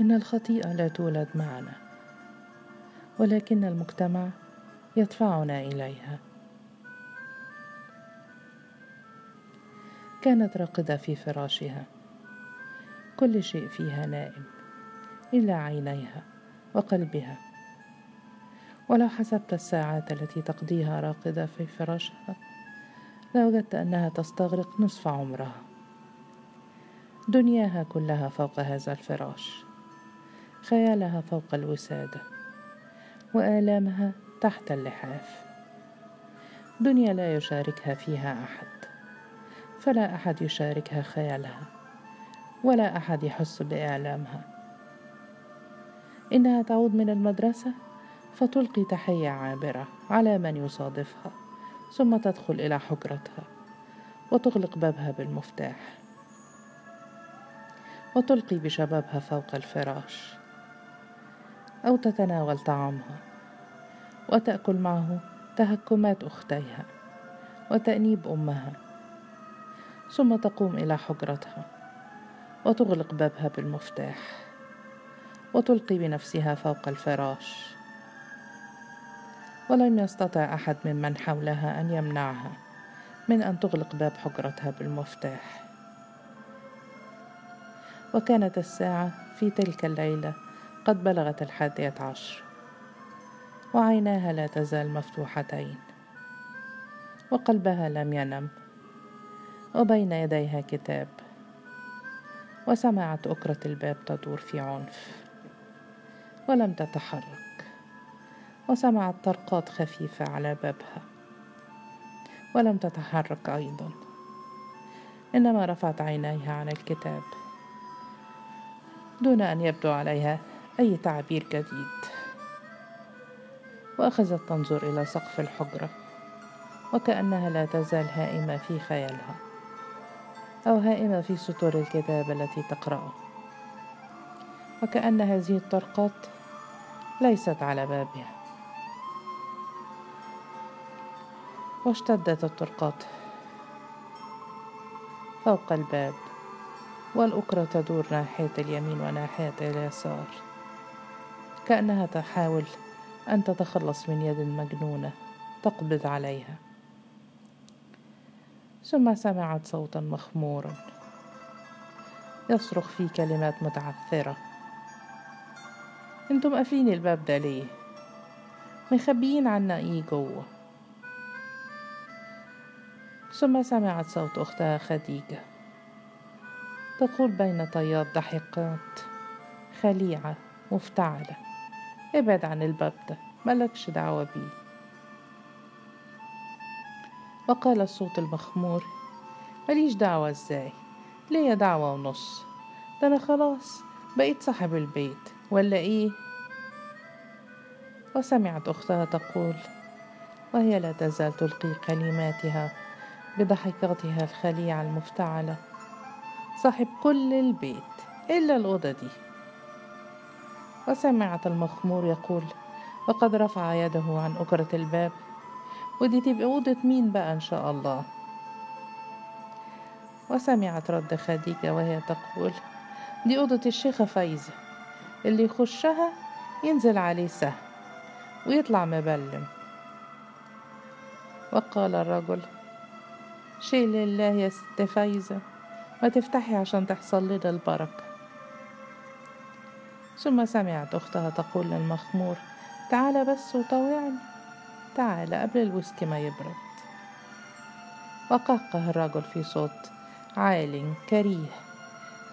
إن الخطيئة لا تولد معنا ولكن المجتمع يدفعنا إليها. كانت راقدة في فراشها كل شيء فيها نائم إلا عينيها وقلبها. ولو حسبت الساعات التي تقضيها راقدة في فراشها لوجدت أنها تستغرق نصف عمرها. دنياها كلها فوق هذا الفراش. خيالها فوق الوسادة وآلامها تحت اللحاف. دنيا لا يشاركها فيها أحد فلا أحد يشاركها خيالها ولا أحد يحس بآلامها. إنها تعود من المدرسة فتلقي تحية عابرة على من يصادفها ثم تدخل إلى حجرتها وتغلق بابها بالمفتاح وتلقي بشبابها فوق الفراش. أو تتناول طعامها وتأكل معه تهكمات أختيها وتأنيب أمها ثم تقوم إلى حجرتها وتغلق بابها بالمفتاح وتلقي بنفسها فوق الفراش. ولم يستطع أحد ممن حولها أن يمنعها من أن تغلق باب حجرتها بالمفتاح. وكانت الساعة في تلك الليلة قد بلغت الحادية عشر وعيناها لا تزال مفتوحتين وقلبها لم ينم وبين يديها كتاب وسمعت أكرة الباب تدور في عنف ولم تتحرك وسمعت طرقات خفيفة على بابها ولم تتحرك أيضا إنما رفعت عينيها عن الكتاب دون أن يبدو عليها أي تعبير جديد؟ وأخذت تنظر إلى سقف الحجرة وكأنها لا تزال هائمة في خيالها أو هائمة في سطور الكتاب التي تقرأه. وكأن هذه الطرقات ليست على بابها. واشتدت الطرقات فوق الباب والأكرة تدور ناحية اليمين وناحية اليسار. كأنها تحاول أن تتخلص من يد مجنونة تقبض عليها. ثم سمعت صوتا مخمورا يصرخ فيه كلمات متعثرة. أنتم قافلين الباب ده ليه؟ مخبيين عنا إيه جوه؟ ثم سمعت صوت أختها خديجة تقول بين طيات ضحكات خليعة مفتعلة. ابعد عن الباب ده ملكش دعوة بيه. وقال الصوت المخمور مليش دعوة إزاي؟ ليا دعوة ونص. ده أنا خلاص بقيت صاحب البيت ولا إيه؟ وسمعت أختها تقول وهي لا تزال تلقي كلماتها بضحكاتها الخليعة المفتعلة. صاحب كل البيت إلا الأوضة دي. وسمعت المخمور يقول وقد رفع يده عن أكرة الباب. ودي تبقى أوضة مين بقى إن شاء الله؟ وسمعت رد خديجة وهي تقول دي أوضة الشيخة فايزة اللي يخشها ينزل عليه سهم ويطلع مبلم. وقال الرجل شيء لله يا ست فايزة ما تفتحي عشان تحصل لنا البركة. ثم سمعت أختها تقول للمخمور تعال بس وطوعني تعال قبل الويسكي ما يبرد. وقهقه الرجل في صوت عال كريه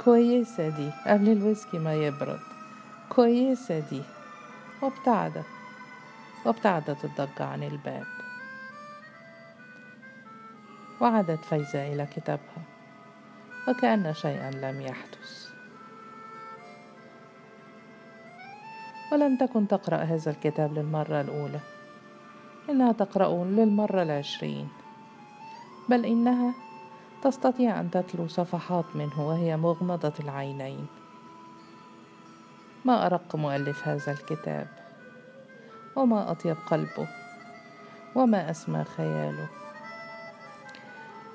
كويسة دي قبل الويسكي ما يبرد كويسة دي. وابتعدت وابتعدت الضجة عن الباب. وعادت فايزة إلى كتابها وكأن شيئا لم يحدث. ولم تكن تقرأ هذا الكتاب للمرة الأولى. إنها تقرأ للمرة العشرين. بل إنها تستطيع أن تتلو صفحات منه وهي مغمضة العينين. ما أرق مؤلف هذا الكتاب؟ وما أطيب قلبه؟ وما أسمى خياله؟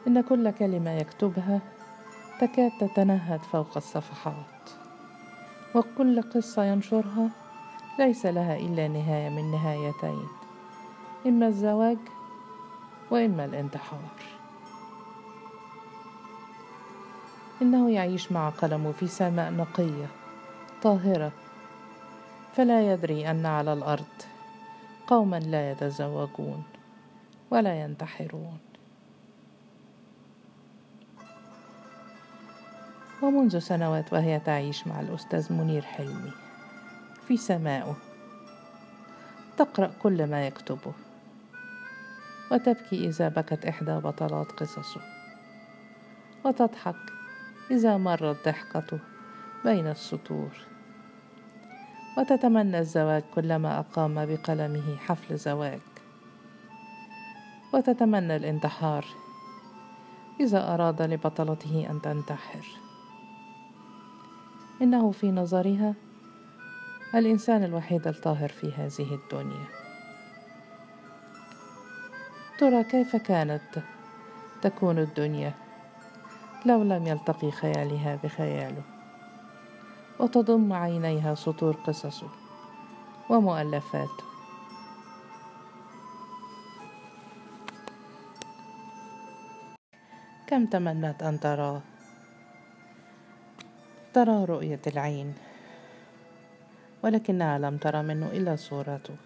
إن كل كلمة يكتبها تكاد تتنهد فوق الصفحات. وكل قصة ينشرها ليس لها إلا نهاية من نهايتين إما الزواج وإما الانتحار. إنه يعيش مع قلمه في سماء نقية طاهرة فلا يدري أن على الأرض قوما لا يتزوجون ولا ينتحرون. ومنذ سنوات وهي تعيش مع الأستاذ منير حلمي. في سمائه تقرأ كل ما يكتبه. وتبكي إذا بكت إحدى بطلات قصصه. وتضحك إذا مرت ضحكته بين السطور. وتتمنى الزواج كلما أقام بقلمه حفل زواج. وتتمنى الانتحار إذا أراد لبطلته أن تنتحر. إنه في نظرها الإنسان الوحيد الطاهر في هذه الدنيا. ترى كيف كانت تكون الدنيا لو لم يلتقي خيالها بخياله؟ وتضم عينيها سطور قصصه ومؤلفاته. كم تمنت أن تراه ترى رؤية العين. ولكنها لم ترى منه إلا صورته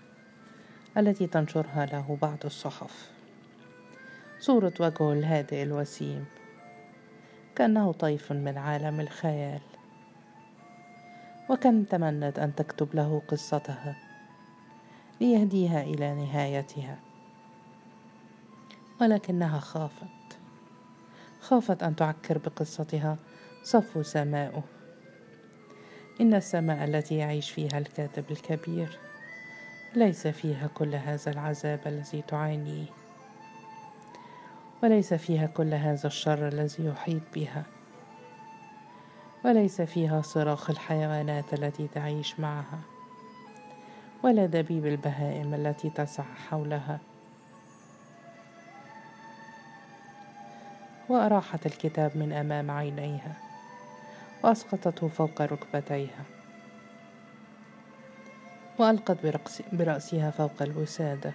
التي تنشرها له بعض الصحف. صوره وجهه الهادئ الوسيم. كأنه طيف من عالم الخيال. وكم تمنت أن تكتب له قصتها ليهديها إلى نهايتها. ولكنها خافت. خافت أن تعكر بقصتها. صفو سماؤه. إن السماء التي يعيش فيها الكاتب الكبير ليس فيها كل هذا العذاب الذي تعانيه وليس فيها كل هذا الشر الذي يحيط بها وليس فيها صراخ الحيوانات التي تعيش معها ولا دبيب البهائم التي تسعى حولها. وأراحت الكتاب من أمام عينيها. وأسقطته فوق ركبتيها. وألقت برأسها فوق الوسادة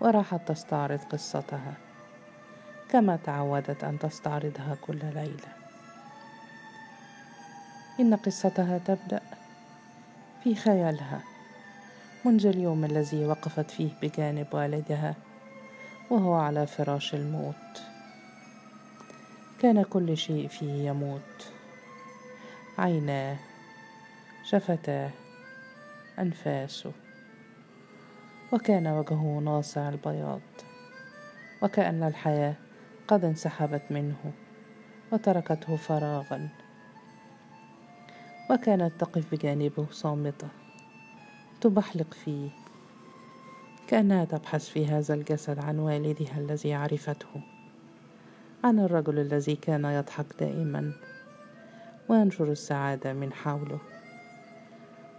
وراحت تستعرض قصتها كما تعودت أن تستعرضها كل ليلة. إن قصتها تبدأ في خيالها منذ اليوم الذي وقفت فيه بجانب والدها وهو على فراش الموت. كان كل شيء فيه يموت. عيناه شفتاه أنفاسه وكان وجهه ناصع البياض وكأن الحياة قد انسحبت منه وتركته فراغا وكانت تقف بجانبه صامتة تبحلق فيه كأنها تبحث في هذا الجسد عن والدها الذي عرفته عن الرجل الذي كان يضحك دائما. وينشر السعادة من حوله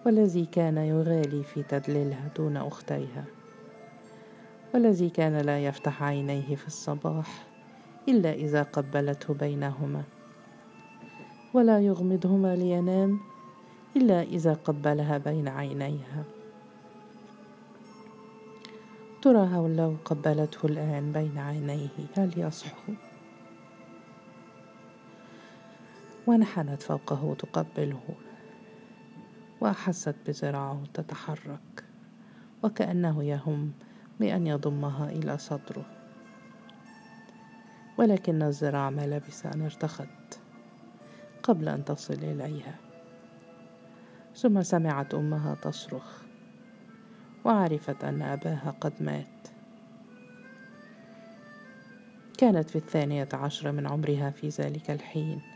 والذي كان يغالي في تدليلها دون أختيها والذي كان لا يفتح عينيه في الصباح إلا إذا قبلته بينهما ولا يغمضهما لينام إلا إذا قبلها بين عينيها. ترى لو قبلته الآن بين عينيه هل يصحو؟ وانحنت فوقه تقبله وأحست بذراعه تتحرك وكأنه يهم بأن يضمها إلى صدره. ولكن الذراع ما لبث أن ارتخت قبل أن تصل إليها. ثم سمعت أمها تصرخ وعرفت أن أباها قد مات. كانت في الثانية عشرة من عمرها في ذلك الحين.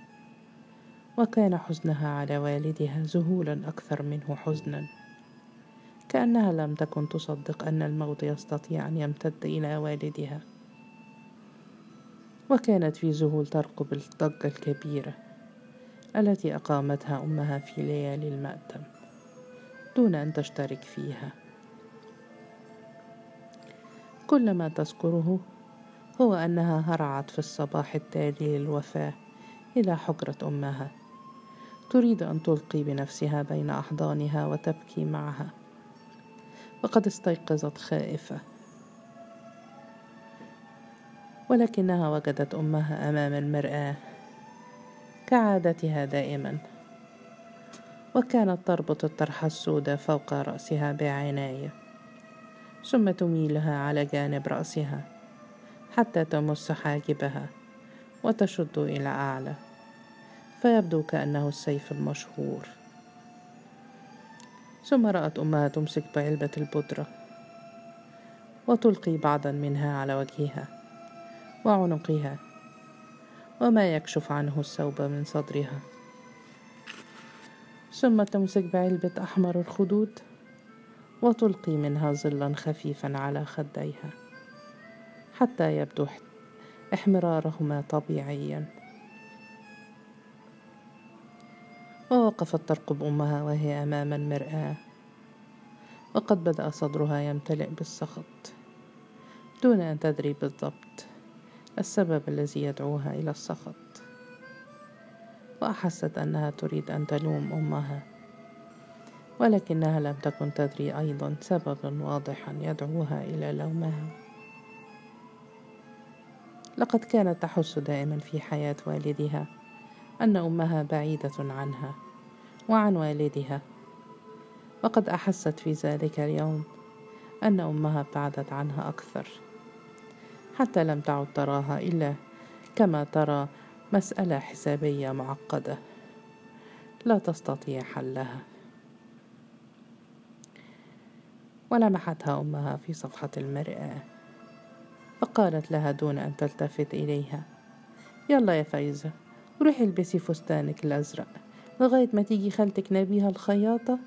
وكان حزنها على والدها ذهولا أكثر منه حزنا. كأنها لم تكن تصدق أن الموت يستطيع أن يمتد إلى والدها. وكانت في ذهول ترقب الضجة الكبيرة التي أقامتها أمها في ليالي المأتم دون أن تشترك فيها. كل ما تذكره هو أنها هرعت في الصباح التالي للوفاة إلى حجرة أمها. تريد أن تلقي بنفسها بين أحضانها وتبكي معها. وقد استيقظت خائفة. ولكنها وجدت أمها أمام المرآة. كعادتها دائما. وكانت تربط الطرحة السوداء فوق رأسها بعناية ثم تميلها على جانب رأسها. حتى تمس حاجبها. وتشد إلى أعلى. فيبدو كأنه السيف المشهور. ثم رأت أمها تمسك بعلبة البودرة وتلقي بعضا منها على وجهها وعنقها وما يكشف عنه الثوب من صدرها. ثم تمسك بعلبة أحمر الخدود وتلقي منها ظلا خفيفا على خديها حتى يبدو احمرارهما طبيعيا. ووقفت ترقب أمها وهي أمام المرآة. وقد بدأ صدرها يمتلئ بالسخط. دون أن تدري بالضبط السبب الذي يدعوها إلى السخط. وأحست أنها تريد أن تلوم أمها. ولكنها لم تكن تدري أيضا سببا واضحا يدعوها إلى لومها. لقد كانت تحس دائما في حياة والدها. أن أمها بعيدة عنها وعن والدها. وقد أحست في ذلك اليوم أن أمها ابتعدت عنها أكثر حتى لم تعد تراها إلا كما ترى مسألة حسابية معقدة لا تستطيع حلها. ولمحتها أمها في صفحة المرآة فقالت لها دون أن تلتفت إليها يلا يا فايزة روحي البسي فستانك الأزرق لغاية ما تيجي خالتك نبيها الخياطة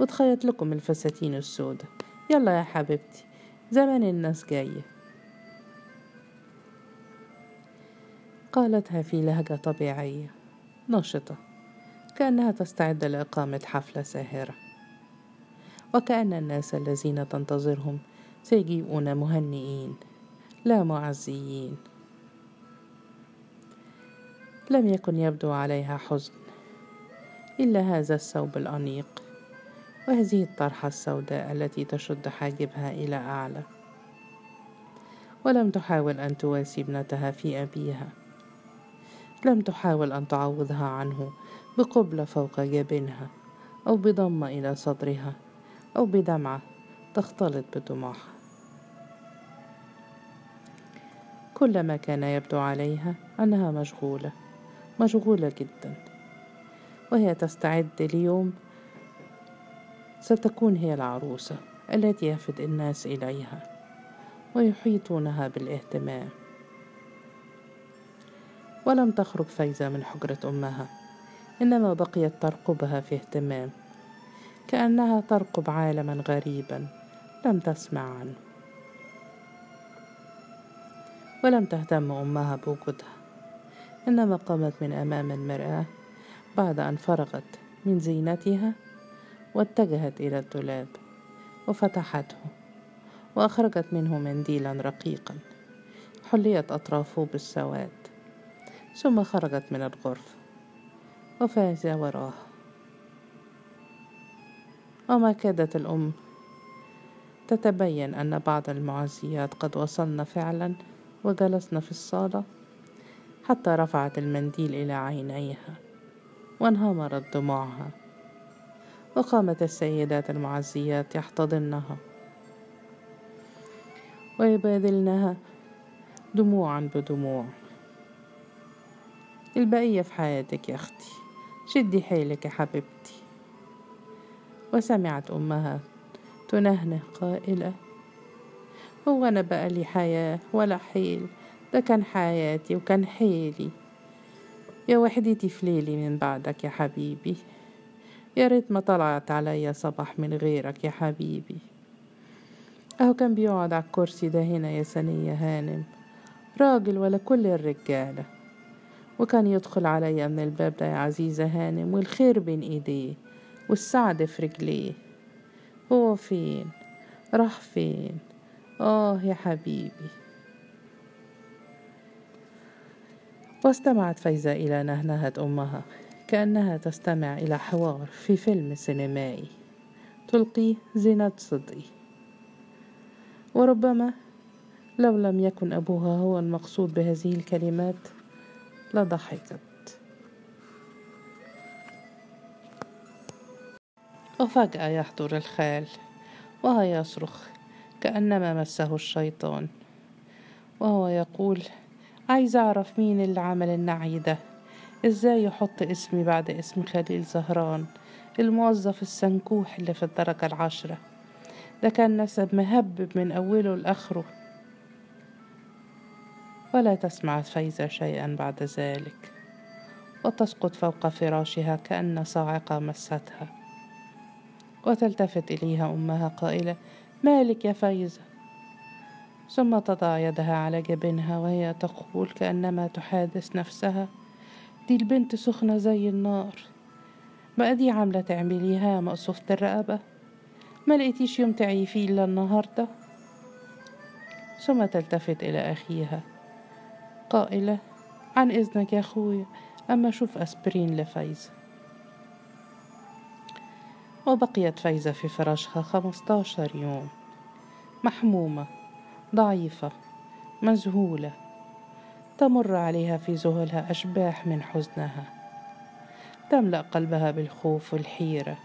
وتخيط لكم الفساتين السوداء يلا يا حبيبتي زمان الناس جاية. قالتها في لهجة طبيعية نشطة كأنها تستعد لإقامة حفلة ساهرة وكأن الناس الذين تنتظرهم سيجيئون مهنئين لا معزيين. لم يكن يبدو عليها حزن إلا هذا الثوب الأنيق وهذه الطرحة السوداء التي تشد حاجبها إلى أعلى. ولم تحاول أن تواسي ابنتها في أبيها. لم تحاول أن تعوضها عنه بقبلة فوق جبينها أو بضمة إلى صدرها أو بدمعة تختلط بدموعها. كل ما كان يبدو عليها أنها مشغولة. مشغولة جدا. وهي تستعد ليوم ستكون هي العروسة التي يفد الناس إليها ويحيطونها بالاهتمام. ولم تخرج فايزة من حجرة أمها إنما بقيت ترقبها في اهتمام كأنها ترقب عالما غريبا لم تسمع عنه. ولم تهتم أمها بوجودها. إنما قامت من أمام المرآة بعد أن فرغت من زينتها واتجهت إلى الدولاب وفتحته وأخرجت منه منديلا رقيقا حليت أطرافه بالسواد ثم خرجت من الغرفة وفاز وراها وما كادت الأم تتبين أن بعض المعزيات قد وصلن فعلا وجلسن في الصالة حتى رفعت المنديل إلى عينيها وانهمرت دموعها وقامت السيدات المعزيات يحتضنها ويبادلنها دموعا بدموع. البقية في حياتك يا أختي شدي حيلك يا حبيبتي. وسمعت أمها تنهنه قائلة هو أنا بقى لي حياة ولا حيل؟ ده كان حياتي وكان حيلي. يا وحدتي في ليلي من بعدك يا حبيبي. يا ريت ما طلعت عليا صباح من غيرك يا حبيبي. أهو كان بيقعد على الكرسي ده هنا يا سنية هانم. راجل ولا كل الرجالة. وكان يدخل عليا من الباب ده يا عزيزة هانم والخير بين إيديه والسعد في رجليه. هو فين؟ راح فين؟ آه يا حبيبي. واستمعت فايزة إلى نهنهة أمها كأنها تستمع إلى حوار في فيلم سينمائي. تلقي زينة صدقي. وربما لو لم يكن أبوها هو المقصود بهذه الكلمات لضحكت. وفجأة يحضر الخال وهو يصرخ كأنما مسه الشيطان. وهو يقول عايز أعرف مين اللي عمل النعي ده؟ إزاي يحط اسمي بعد اسم خليل زهران الموظف السنكوح اللي في الدرجة العشرة؟ ده كان نسب مهبب من أوله لآخره. ولا تسمع فايزة شيئا بعد ذلك. وتسقط فوق فراشها كأن صاعقة مستها. وتلتفت إليها أمها قائلة مالك يا فايزة؟ ثم تضع يدها على جبينها وهي تقول كأنما تحادث نفسها. دي البنت سخنة زي النار. بقى دي عاملة تعمليها مقصوفة الرقبة. ما لقيتيش يوم تعي فيه إلا النهاردة. ثم تلتفت إلى أخيها. قائلة عن إذنك يا أخويا أما شوف أسبرين لفايزة وبقيت فايزة في فراشها خمستاشر يوم. محمومة. ضعيفة مذهولة تمر عليها في ذهولها أشباح من حزنها تملأ قلبها بالخوف والحيرة.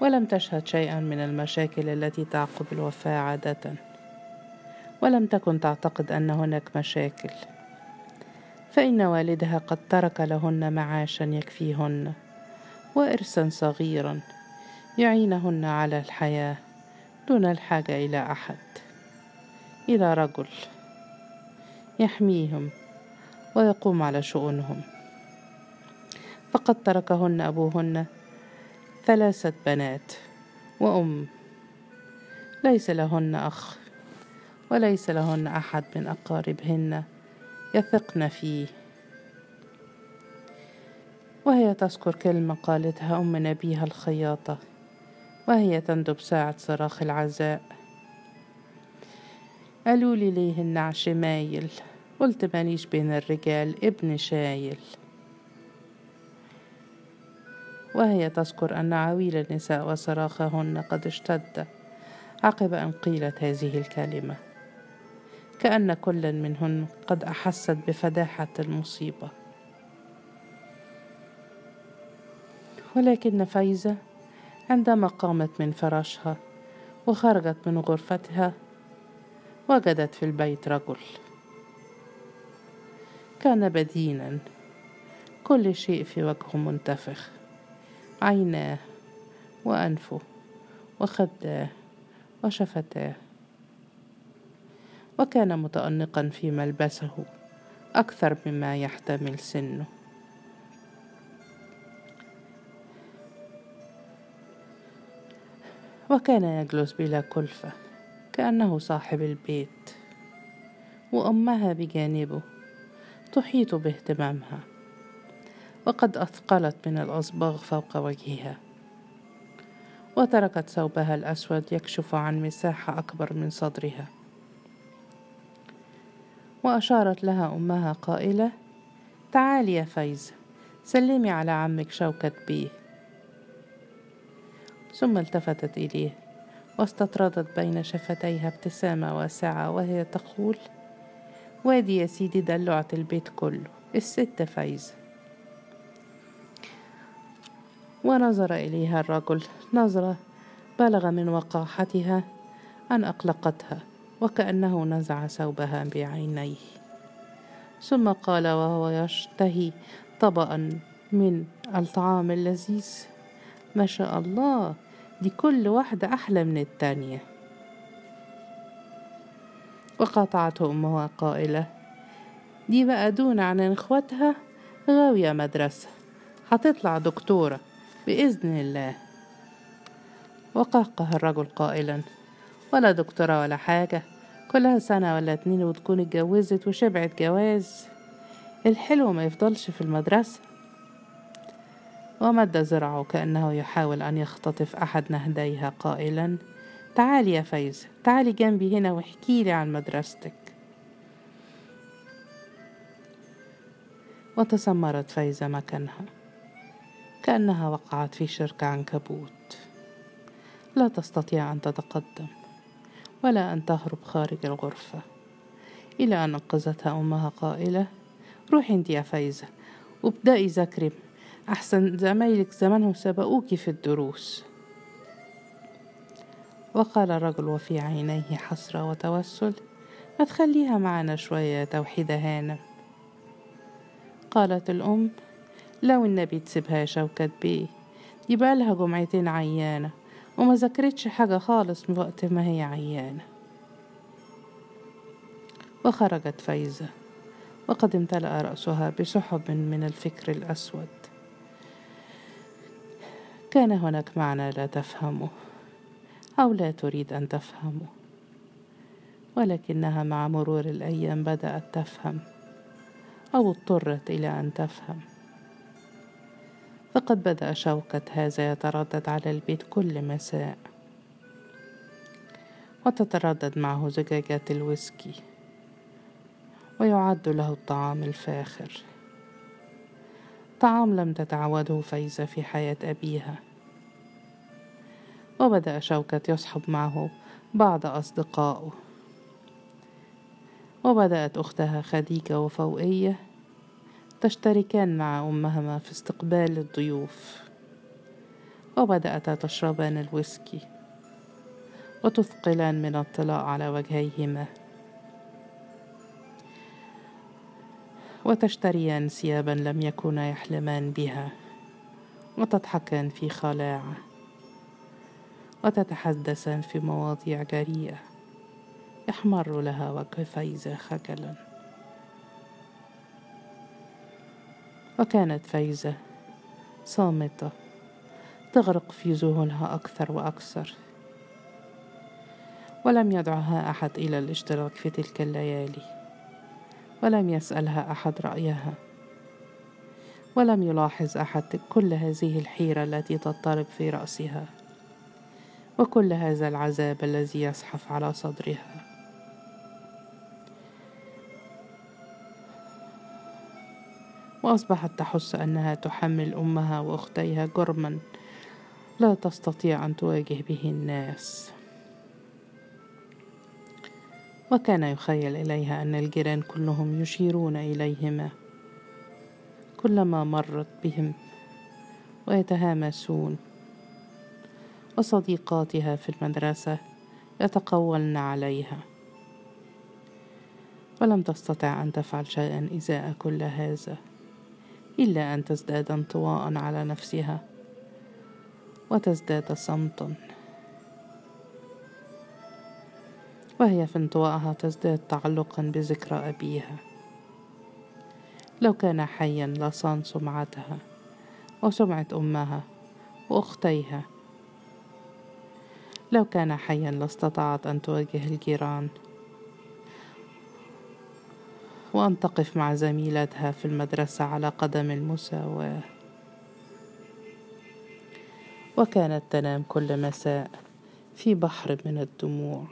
ولم تشهد شيئا من المشاكل التي تعقب الوفاة عادة. ولم تكن تعتقد أن هناك مشاكل. فإن والدها قد ترك لهن معاشا يكفيهن وإرثا صغيرا يعينهن على الحياة. دون الحاجة إلى أحد. إلى رجل يحميهم ويقوم على شؤونهم فقد تركهن أبوهن ثلاثة بنات وأم. ليس لهن أخ وليس لهن أحد من أقاربهن يثقن فيه. وهي تذكر كلمة قالتها أم نبيها الخياطة. وهي تندب ساعة صراخ العزاء. قالوا لي ليه النعش مايل قلت ماليش بين الرجال ابن شايل. وهي تذكر أن عويل النساء وصراخهن قد اشتد عقب أن قيلت هذه الكلمة. كأن كل منهن قد أحست بفداحة المصيبة. ولكن فايزة عندما قامت من فراشها وخرجت من غرفتها وجدت في البيت رجل. كان بدينا كل شيء في وجهه منتفخ عيناه وأنفه وخداه وشفتاه. وكان متأنقا في ملبسه أكثر مما يحتمل سنه. وكان يجلس بلا كلفة كأنه صاحب البيت. وأمها بجانبه تحيط باهتمامها وقد أثقلت من الأصباغ فوق وجهها. وتركت ثوبها الأسود يكشف عن مساحة أكبر من صدرها. وأشارت لها أمها قائلة تعالي يا فايزة سلمي على عمك شوكت بيه. ثم التفتت إليه واستطردت بين شفتيها ابتسامة واسعة وهي تقول وادي يا سيدي دلعت البيت كله الست فايزة. ونظر إليها الرجل نظرة بلغ من وقاحتها أن أقلقتها وكأنه نزع ثوبها بعينيه. ثم قال وهو يشتهي طبقا من الطعام اللذيذ ما شاء الله! دي كل واحدة أحلى من التانية وقاطعته أمها قائلة دي بقى دون عن إخواتها غاوية مدرسة هتطلع دكتورة بإذن الله. وقهقه الرجل قائلا ولا دكتورة ولا حاجة كلها سنة ولا اتنين وتكون اتجوزت وشبعت جواز. الحلو ما يفضلش في المدرسة ومد ذراعه كأنه يحاول أن يختطف أحد نهديها قائلا تعالي يا فايزة تعالي جنبي هنا واحكي لي عن مدرستك. وتسمرت فايزة مكانها كأنها وقعت في شرك عنكبوت. لا تستطيع أن تتقدم ولا أن تهرب خارج الغرفة إلى أن أنقذتها أمها قائلة روحي أنت يا فايزة وابدأي ذاكري أحسن زمايلك زمانهم سبقوكي في الدروس. وقال الرجل وفي عينيه حسرة وتوسل ما تخليها معنا شوية توحيدة هانم. قالت الأم لو النبي تسيبها شوكت بيه يبقى لها جمعتين عيانة وما ذكرتش حاجة خالص من وقت ما هي عيانة. وخرجت فايزة وقد امتلأ رأسها بسحب من الفكر الأسود. كان هناك معنى لا تفهمه أو لا تريد أن تفهمه. ولكنها مع مرور الأيام بدأت تفهم أو اضطرت إلى أن تفهم. فقد بدأ شوكة هذا يتردد على البيت كل مساء. وتتردد معه زجاجات الويسكي ويعد له الطعام الفاخر. طعام لم تتعوده فايزة في حياة أبيها. وبدأ شوكة يصحب معه بعض أصدقائه. وبدأت أختها خديجة وفوقية تشتركان مع أمهما في استقبال الضيوف. وبدأتا تشربان الويسكي وتثقلان من الطلاء على وجهيهما. وتشتريان ثيابا لم يكونا يحلمان بها. وتضحكان في خلاعة. وتتحدثان في مواضيع جريئة يحمر لها وجه فايزة خجلا وكانت فايزة صامتة تغرق في ذهولها أكثر وأكثر. ولم يدعها أحد إلى الاشتراك في تلك الليالي. ولم يسألها أحد رأيها. ولم يلاحظ أحد كل هذه الحيرة التي تضطرب في رأسها. وكل هذا العذاب الذي يزحف على صدرها. وأصبحت تحس أنها تحمل أمها وأختيها جرما لا تستطيع أن تواجه به الناس. وكان يخيل إليها أن الجيران كلهم يشيرون إليهما. كلما مرت بهم ويتهامسون وصديقاتها في المدرسة يتقولن عليها. ولم تستطع أن تفعل شيئا إزاء كل هذا إلا أن تزداد انطواء على نفسها وتزداد صمتا. وهي في انطوائها تزداد تعلقا بذكرى أبيها. لو كان حيا لصان سمعتها وسمعة أمها وأختيها لو كان حيا لاستطاعت أن تواجه الجيران. وأن تقف مع زميلتها في المدرسة على قدم المساواة. وكانت تنام كل مساء في بحر من الدموع.